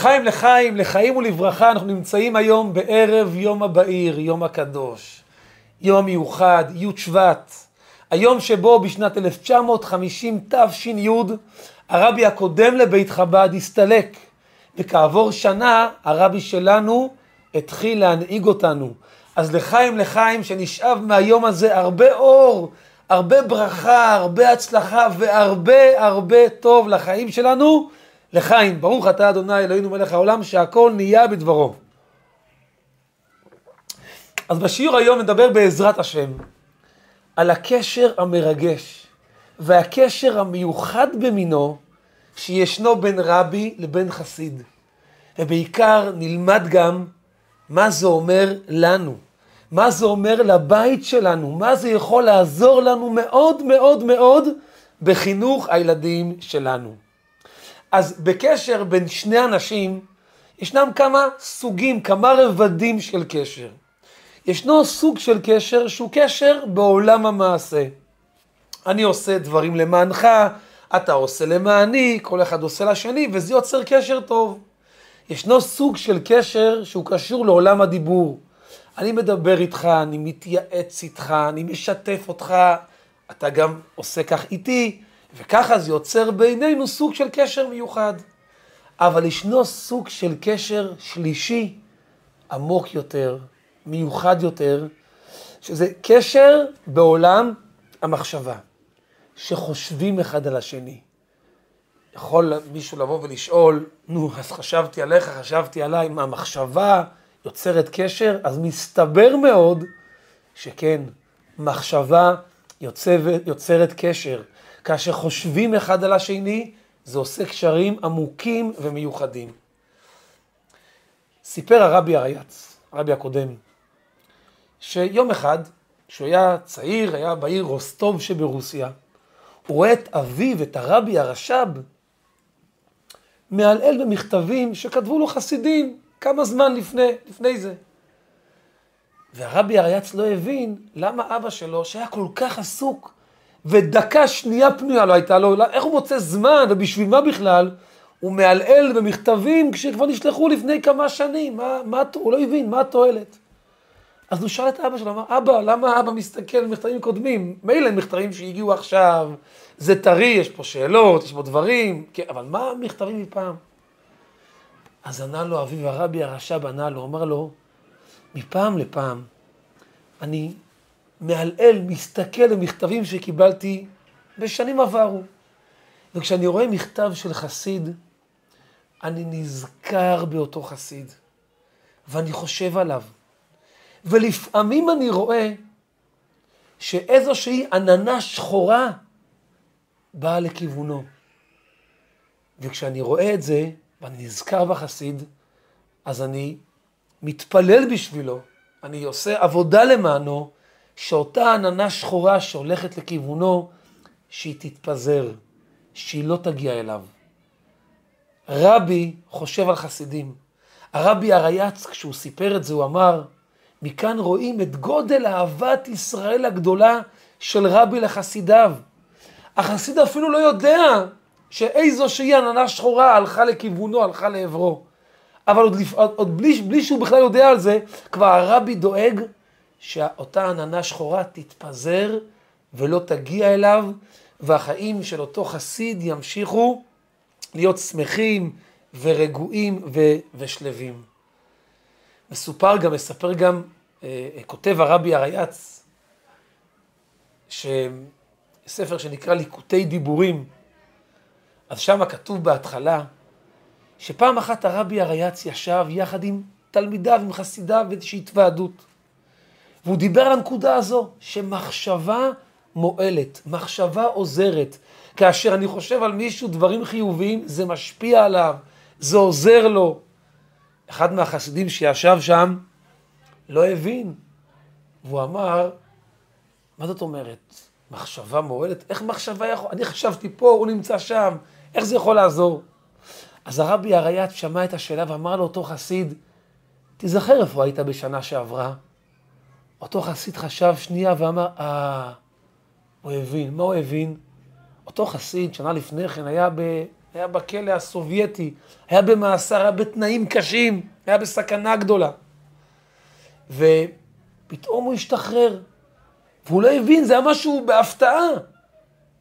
לחיים לחיים, לחיים ולברכה, אנחנו נמצאים היום בערב יום הבאיר, יום הקדוש, יום המיוחד, י' שבט, היום שבו בשנת 1950 תש"י הרבי הקודם לבית חב"ד הסתלק, וכעבור שנה הרבי שלנו התחיל להנהיג אותנו. אז לחיים לחיים שנשאב מהיום הזה הרבה אור, הרבה ברכה, הרבה הצלחה והרבה הרבה טוב לחיים שלנו. לחיים, ברוך אתה אדוני אלוהינו מלך העולם שהכל נהיה בדברו. אז בשיעור היום נדבר בעזרת השם על הקשר המרגש והקשר המיוחד במינו שישנו בין רבי לבין חסיד. ובעיקר נלמד גם מה זה אומר לנו, מה זה אומר לבית שלנו, מה זה יכול לעזור לנו מאוד מאוד מאוד בחינוך הילדים שלנו. אז בקשר בין שני אנשים, ישנם כמה סוגים, כמה רבדים של קשר. ישנו סוג של קשר שהוא קשר בעולם המעשה. אני עושה דברים למענך, אתה עושה למעני, כל אחד עושה לשני, וזה יוצר קשר טוב. ישנו סוג של קשר שהוא קשור לעולם הדיבור. אני מדבר איתך, אני מתייעץ איתך, אני משתף אותך, אתה גם עושה כך איתי, וככה זה יוצר בינינו סוג של קשר מיוחד. אבל ישנו סוג של קשר שלישי, עמוק יותר, מיוחד יותר, שזה קשר בעולם המחשבה, שחושבים אחד על השני. יכול מישהו לבוא ולשאול, נו, אז חשבתי עליך, חשבתי עליי, מה, המחשבה יוצרת קשר? אז מסתבר מאוד שכן, מחשבה יוצרת, יוצרת קשר. כאשר חושבים אחד על השני, זה עושה קשרים עמוקים ומיוחדים. סיפר הרבי הרייץ, הרבי הקודם, שיום אחד, כשהוא היה צעיר, היה בעיר רוסטוב שברוסיה, הוא רואה את אביו, את הרבי הרש"ב, מעלעל במכתבים שכתבו לו חסידים כמה זמן לפני, לפני זה. והרבי הרייץ לא הבין למה אבא שלו, שהיה כל כך עסוק, ודקה שנייה פנויה לא הייתה לו, איך הוא מוצא זמן, ובשביל מה בכלל, הוא מעלעל במכתבים כשכבר נשלחו לפני כמה שנים, מה, מה, הוא לא הבין, מה התועלת? אז הוא שאל את אבא שלו, אמר, אבא, למה אבא מסתכל על מכתבים קודמים? מילא מכתבים שהגיעו עכשיו, זה טרי, יש פה שאלות, יש פה דברים, כן, אבל מה המכתבים מפעם? אז ענה לו אביו הרבי הרש"ב, ענה לו, אמר לו, מפעם לפעם אני מעלעל, מסתכל למכתבים שקיבלתי בשנים עברו. וכשאני רואה מכתב של חסיד, אני נזכר באותו חסיד, ואני חושב עליו. ולפעמים אני רואה שאיזושהי עננה שחורה באה לכיוונו. וכשאני רואה את זה, ואני נזכר בחסיד, אז אני מתפלל בשבילו, אני עושה עבודה למענו, שאותה עננה שחורה שהולכת לכיוונו, שהיא תתפזר, שהיא לא תגיע אליו. רבי חושב על חסידים. הרבי הרייץ, כשהוא סיפר את זה, הוא אמר, מכאן רואים את גודל אהבת ישראל הגדולה של רבי לחסידיו. החסיד אפילו לא יודע שאיזו שהיא עננה שחורה הלכה לכיוונו, הלכה לעברו. אבל עוד, עוד, בלי, בלי שהוא בכלל יודע על זה, כבר הרבי דואג שאותה עננה שחורה תתפזר ולא תגיע אליו, והחיים של אותו חסיד ימשיכו להיות שמחים ורגועים ו- ושלווים. מסופר גם, מספר גם, אה, כותב הרבי הרייץ, ספר שנקרא ליקוטי דיבורים, אז שם כתוב בהתחלה, שפעם אחת הרבי הרייץ ישב יחד עם תלמידיו, עם חסידיו, באיזושהי התוועדות. והוא דיבר על הנקודה הזו, שמחשבה מועלת, מחשבה עוזרת. כאשר אני חושב על מישהו דברים חיוביים, זה משפיע עליו, זה עוזר לו. אחד מהחסידים שישב שם לא הבין, והוא אמר, מה זאת אומרת? מחשבה מועלת? איך מחשבה יכול... אני חשבתי פה, הוא נמצא שם, איך זה יכול לעזור? אז הרבי הרייץ שמע את השאלה ואמר לאותו חסיד, תיזכר איפה היית בשנה שעברה. אותו חסיד חשב שנייה ואמר, אה, הוא הבין. מה הוא הבין? אותו חסיד שנה לפני כן היה היה בכלא הסובייטי, היה במאסר, היה בתנאים קשים, היה בסכנה גדולה. ופתאום הוא השתחרר, והוא לא הבין, זה היה משהו בהפתעה.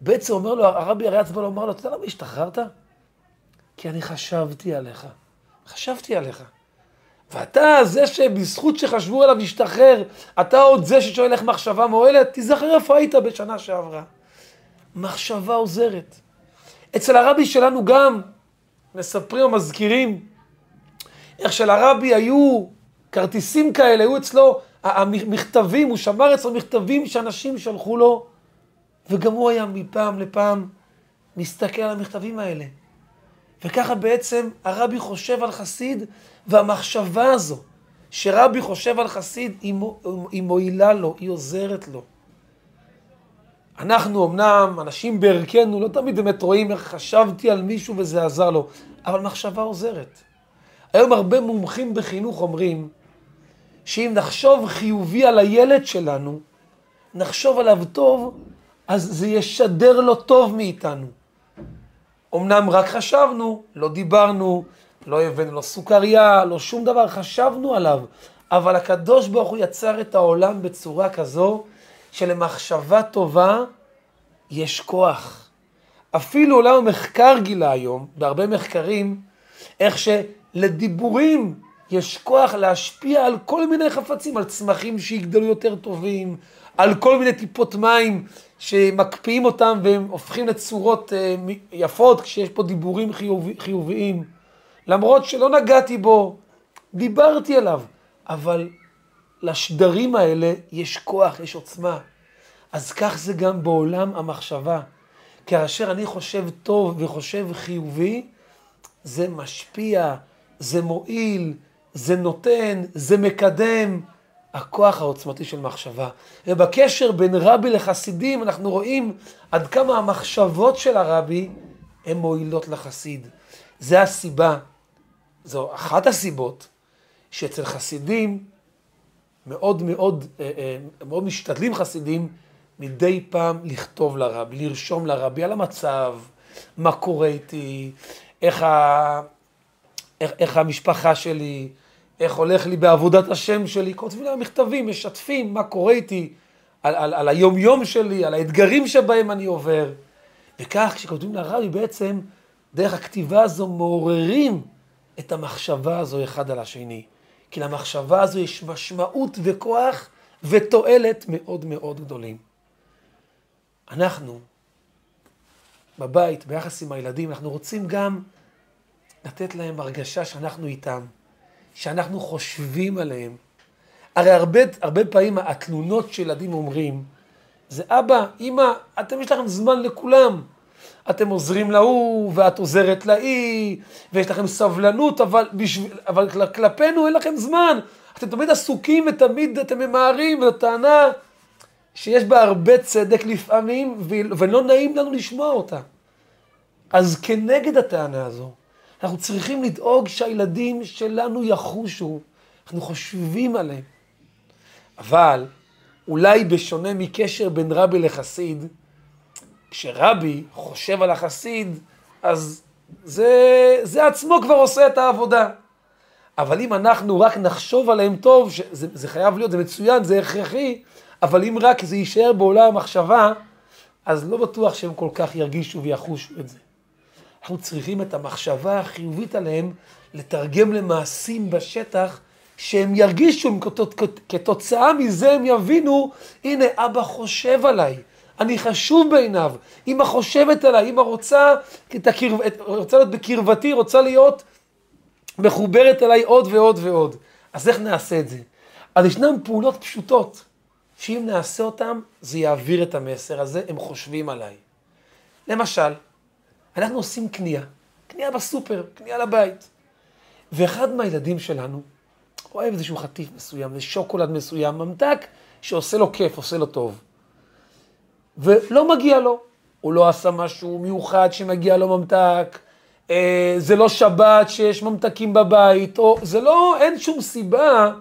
בעצם אומר לו, הרבי הרי עצמו אומר לו, אתה יודע למה השתחררת? כי אני חשבתי עליך. חשבתי עליך. ואתה זה שבזכות שחשבו עליו השתחרר, אתה עוד זה ששואל איך מחשבה מועלת, תיזכר איפה היית בשנה שעברה. מחשבה עוזרת. אצל הרבי שלנו גם מספרים או מזכירים איך שלרבי היו כרטיסים כאלה, היו אצלו המכתבים, הוא שמר אצלו מכתבים שאנשים שלחו לו, וגם הוא היה מפעם לפעם מסתכל על המכתבים האלה. וככה בעצם הרבי חושב על חסיד, והמחשבה הזו שרבי חושב על חסיד, היא מועילה לו, היא עוזרת לו. אנחנו אמנם, אנשים בערכנו, לא תמיד באמת רואים איך חשבתי על מישהו וזה עזר לו, אבל מחשבה עוזרת. היום הרבה מומחים בחינוך אומרים שאם נחשוב חיובי על הילד שלנו, נחשוב עליו טוב, אז זה ישדר לו טוב מאיתנו. אמנם רק חשבנו, לא דיברנו, לא הבאנו לו סוכריה, לא שום דבר, חשבנו עליו. אבל הקדוש ברוך הוא יצר את העולם בצורה כזו, שלמחשבה טובה יש כוח. אפילו עולם המחקר גילה היום, בהרבה מחקרים, איך שלדיבורים יש כוח להשפיע על כל מיני חפצים, על צמחים שיגדלו יותר טובים, על כל מיני טיפות מים שמקפיאים אותם והם הופכים לצורות אה, יפות כשיש פה דיבורים חיוב, חיוביים. למרות שלא נגעתי בו, דיברתי עליו, אבל לשדרים האלה יש כוח, יש עוצמה. אז כך זה גם בעולם המחשבה. כאשר אני חושב טוב וחושב חיובי, זה משפיע, זה מועיל, זה נותן, זה מקדם. הכוח העוצמתי של מחשבה. ובקשר בין רבי לחסידים אנחנו רואים עד כמה המחשבות של הרבי הן מועילות לחסיד. זה הסיבה, זו אחת הסיבות שאצל חסידים מאוד מאוד, אה, אה, מאוד משתדלים חסידים מדי פעם לכתוב לרבי, לרשום לרבי על המצב, מה קורה איתי, איך, ה... איך, איך המשפחה שלי, איך הולך לי בעבודת השם שלי, כותבים להם מכתבים, משתפים מה קורה איתי, על, על, על היום-יום שלי, על האתגרים שבהם אני עובר. וכך כשכותבים לרבי בעצם, דרך הכתיבה הזו מעוררים את המחשבה הזו אחד על השני. כי למחשבה הזו יש משמעות וכוח ותועלת מאוד מאוד גדולים. אנחנו, בבית, ביחס עם הילדים, אנחנו רוצים גם לתת להם הרגשה שאנחנו איתם, שאנחנו חושבים עליהם. הרי הרבה, הרבה פעמים התלונות שילדים אומרים, זה אבא, אמא, אתם יש לכם זמן לכולם. אתם עוזרים להוא, ואת עוזרת לאי, ויש לכם סבלנות, אבל, בשביל, אבל כלפינו אין לכם זמן. אתם תמיד עסוקים ותמיד אתם ממהרים, וזו טענה שיש בה הרבה צדק לפעמים, ולא נעים לנו לשמוע אותה. אז כנגד הטענה הזו, אנחנו צריכים לדאוג שהילדים שלנו יחושו, אנחנו חושבים עליהם. אבל אולי בשונה מקשר בין רבי לחסיד, כשרבי חושב על החסיד, אז זה, זה עצמו כבר עושה את העבודה. אבל אם אנחנו רק נחשוב עליהם טוב, שזה, זה חייב להיות, זה מצוין, זה הכרחי, אבל אם רק זה יישאר בעולם המחשבה, אז לא בטוח שהם כל כך ירגישו ויחושו את זה. אנחנו צריכים את המחשבה החיובית עליהם לתרגם למעשים בשטח, שהם ירגישו, כתוצאה מזה הם יבינו, הנה אבא חושב עליי, אני חשוב בעיניו, אמא חושבת עליי, אמא רוצה, רוצה להיות בקרבתי, רוצה להיות מחוברת אליי עוד ועוד ועוד. אז איך נעשה את זה? אז ישנן פעולות פשוטות, שאם נעשה אותן, זה יעביר את המסר הזה, הם חושבים עליי. למשל, אנחנו עושים קנייה, קנייה בסופר, קנייה לבית. ואחד מהילדים שלנו אוהב איזשהו חטיף מסוים, איזה שוקולד מסוים, ממתק, שעושה לו כיף, עושה לו טוב. ולא מגיע לו. הוא לא עשה משהו מיוחד שמגיע לו ממתק, אה, זה לא שבת שיש ממתקים בבית, או זה לא, אין שום סיבה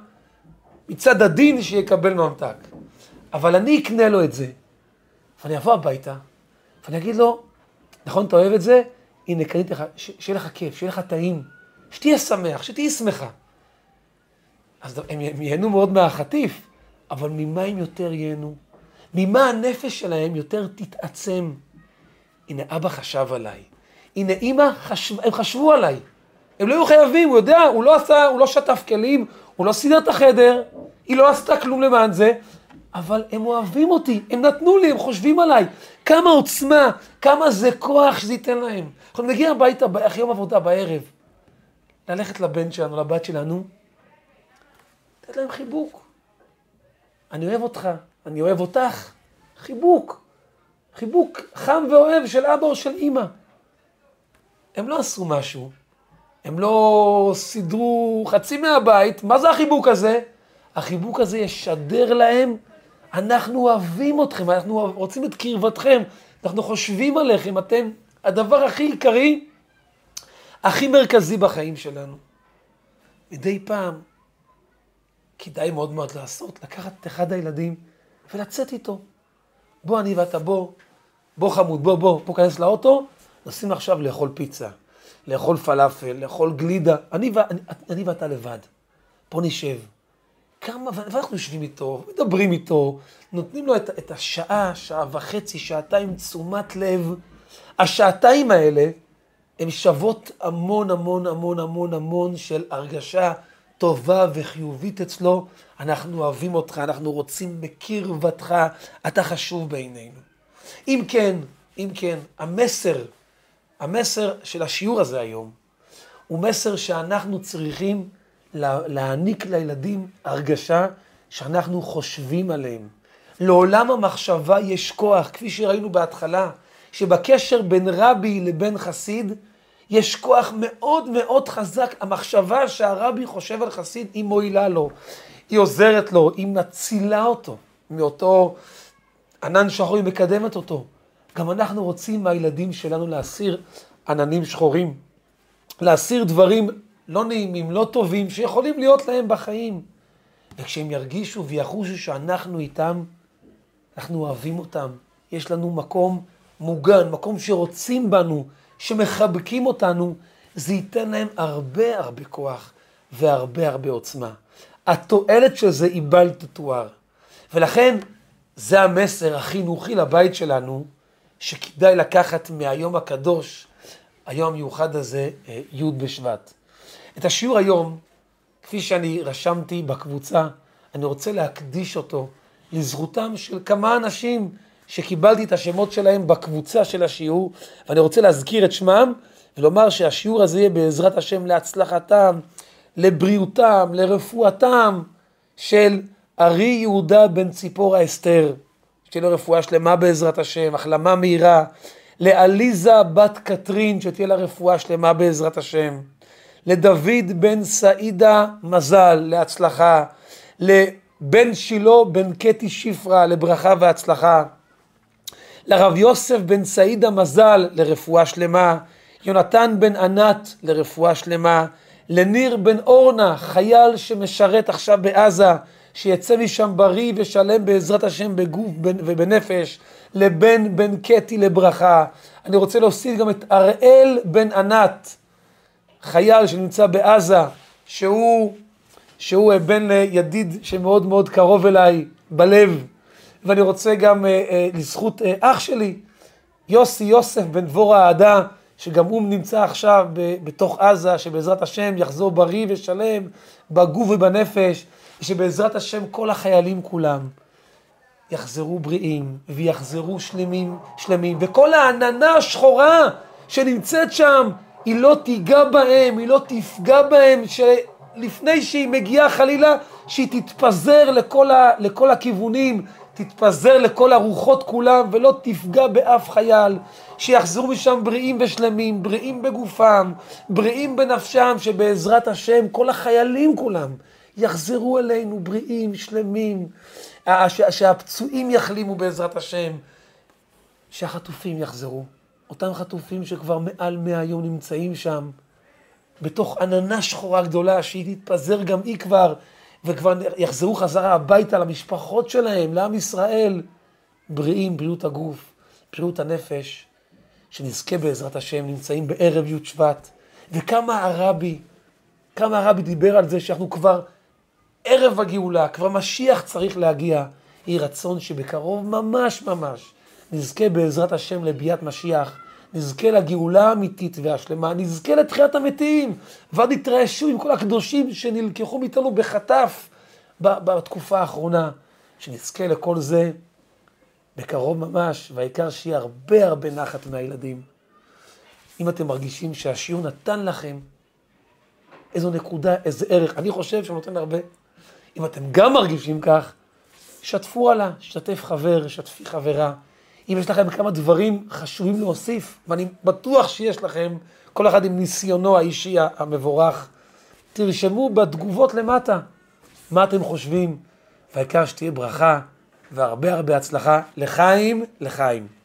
מצד הדין שיקבל ממתק. אבל אני אקנה לו את זה, ואני אבוא הביתה, ואני אגיד לו, נכון, אתה אוהב את זה? הנה, קניתי לך, שיהיה לך כיף, שיהיה לך טעים, שתהיה שמח, שתהיי שמחה. אז הם, ייהנו מאוד מהחטיף, אבל ממה הם יותר ייהנו? ממה הנפש שלהם יותר תתעצם? הנה, אבא חשב עליי. הנה, אימא, חשב, הם חשבו עליי. הם לא היו חייבים, הוא יודע, הוא לא עשה, הוא לא שטף כלים, הוא לא סידר את החדר, היא לא עשתה כלום למען זה, אבל הם אוהבים אותי, הם נתנו לי, הם חושבים עליי. כמה עוצמה, כמה זה כוח שזה ייתן להם. אנחנו נגיע הביתה אחרי יום עבודה בערב, ללכת לבן שלנו, לבת שלנו, לתת להם חיבוק. אני אוהב אותך, אני אוהב אותך. חיבוק. חיבוק חם ואוהב של אבא או של אימא. הם לא עשו משהו, הם לא סידרו חצי מהבית, מה זה החיבוק הזה? החיבוק הזה ישדר להם, אנחנו אוהבים אתכם, אנחנו רוצים את קרבתכם, אנחנו חושבים עליכם, אתם הדבר הכי עיקרי, הכי מרכזי בחיים שלנו. מדי פעם, כדאי מאוד מאוד לעשות, לקחת את אחד הילדים ולצאת איתו. בוא אני ואתה, בוא, בוא חמוד, בוא, בוא, בוא כנס לאוטו, נשים עכשיו לאכול פיצה, לאכול פלאפל, לאכול גלידה, אני, אני, אני ואתה לבד. בוא נשב. כמה, ואנחנו יושבים איתו, מדברים איתו, נותנים לו את, את השעה, שעה וחצי, שעתיים תשומת לב. השעתיים האלה, הן שוות המון המון המון המון המון של הרגשה טובה וחיובית אצלו. אנחנו אוהבים אותך, אנחנו רוצים בקרבתך, אתה חשוב בעינינו. אם כן, אם כן, המסר, המסר של השיעור הזה היום, הוא מסר שאנחנו צריכים להעניק לילדים הרגשה שאנחנו חושבים עליהם. לעולם המחשבה יש כוח, כפי שראינו בהתחלה, שבקשר בין רבי לבין חסיד, יש כוח מאוד מאוד חזק. המחשבה שהרבי חושב על חסיד, היא מועילה לו, היא עוזרת לו, היא מצילה אותו מאותו ענן שחור, היא מקדמת אותו. גם אנחנו רוצים מהילדים שלנו להסיר עננים שחורים, להסיר דברים לא נעימים, לא טובים, שיכולים להיות להם בחיים. וכשהם ירגישו ויחושו שאנחנו איתם, אנחנו אוהבים אותם. יש לנו מקום מוגן, מקום שרוצים בנו, שמחבקים אותנו, זה ייתן להם הרבה הרבה כוח והרבה הרבה עוצמה. התועלת של זה היא בל תתואר. ולכן זה המסר החינוכי לבית שלנו, שכדאי לקחת מהיום הקדוש, היום המיוחד הזה, אה, י' בשבט. את השיעור היום, כפי שאני רשמתי בקבוצה, אני רוצה להקדיש אותו לזכותם של כמה אנשים שקיבלתי את השמות שלהם בקבוצה של השיעור, ואני רוצה להזכיר את שמם ולומר שהשיעור הזה יהיה בעזרת השם להצלחתם, לבריאותם, לרפואתם של ארי יהודה בן ציפורה אסתר, שתהיה לו רפואה שלמה בעזרת השם, החלמה מהירה, לעליזה בת קטרין, שתהיה לה רפואה שלמה בעזרת השם. לדוד בן סעידה מזל, להצלחה, לבן שילה בן קטי שפרה, לברכה והצלחה, לרב יוסף בן סעידה מזל, לרפואה שלמה, יונתן בן ענת, לרפואה שלמה, לניר בן אורנה, חייל שמשרת עכשיו בעזה, שיצא משם בריא ושלם בעזרת השם בגוף ובנפש, לבן בן קטי לברכה. אני רוצה להוסיף גם את אראל בן ענת, חייל שנמצא בעזה, שהוא, שהוא בן לידיד שמאוד מאוד קרוב אליי בלב, ואני רוצה גם אה, אה, לזכות אה, אח שלי, יוסי יוסף בן דבורה האהדה, שגם הוא נמצא עכשיו ב, בתוך עזה, שבעזרת השם יחזור בריא ושלם בגוף ובנפש, ושבעזרת השם כל החיילים כולם יחזרו בריאים ויחזרו שלמים, שלמים, וכל העננה השחורה שנמצאת שם, היא לא תיגע בהם, היא לא תפגע בהם, שלפני שהיא מגיעה חלילה, שהיא תתפזר לכל, ה, לכל הכיוונים, תתפזר לכל הרוחות כולם ולא תפגע באף חייל, שיחזרו משם בריאים ושלמים, בריאים בגופם, בריאים בנפשם, שבעזרת השם כל החיילים כולם יחזרו אלינו בריאים, שלמים, שהפצועים יחלימו בעזרת השם, שהחטופים יחזרו. אותם חטופים שכבר מעל מאה יום נמצאים שם, בתוך עננה שחורה גדולה, שהיא תתפזר גם היא כבר, וכבר יחזרו חזרה הביתה למשפחות שלהם, לעם ישראל, בריאים, בריאות הגוף, בריאות הנפש, שנזכה בעזרת השם, נמצאים בערב י' שבט, וכמה הרבי, כמה הרבי דיבר על זה שאנחנו כבר ערב הגאולה, כבר משיח צריך להגיע. יהי רצון שבקרוב ממש ממש נזכה בעזרת השם לביאת משיח, נזכה לגאולה האמיתית והשלמה, נזכה לתחיית המתים, ועד יתרעשו עם כל הקדושים שנלקחו מאיתנו בחטף בתקופה האחרונה, שנזכה לכל זה בקרוב ממש, והעיקר שיהיה הרבה הרבה נחת מהילדים. אם אתם מרגישים שהשיעור נתן לכם איזו נקודה, איזה ערך, אני חושב שהוא נותן הרבה. אם אתם גם מרגישים כך, שתפו הלאה, שתף חבר, שתפי חברה. אם יש לכם כמה דברים חשובים להוסיף, ואני בטוח שיש לכם, כל אחד עם ניסיונו האישי המבורך, תרשמו בתגובות למטה מה אתם חושבים, והעיקר שתהיה ברכה והרבה הרבה הצלחה לחיים, לחיים.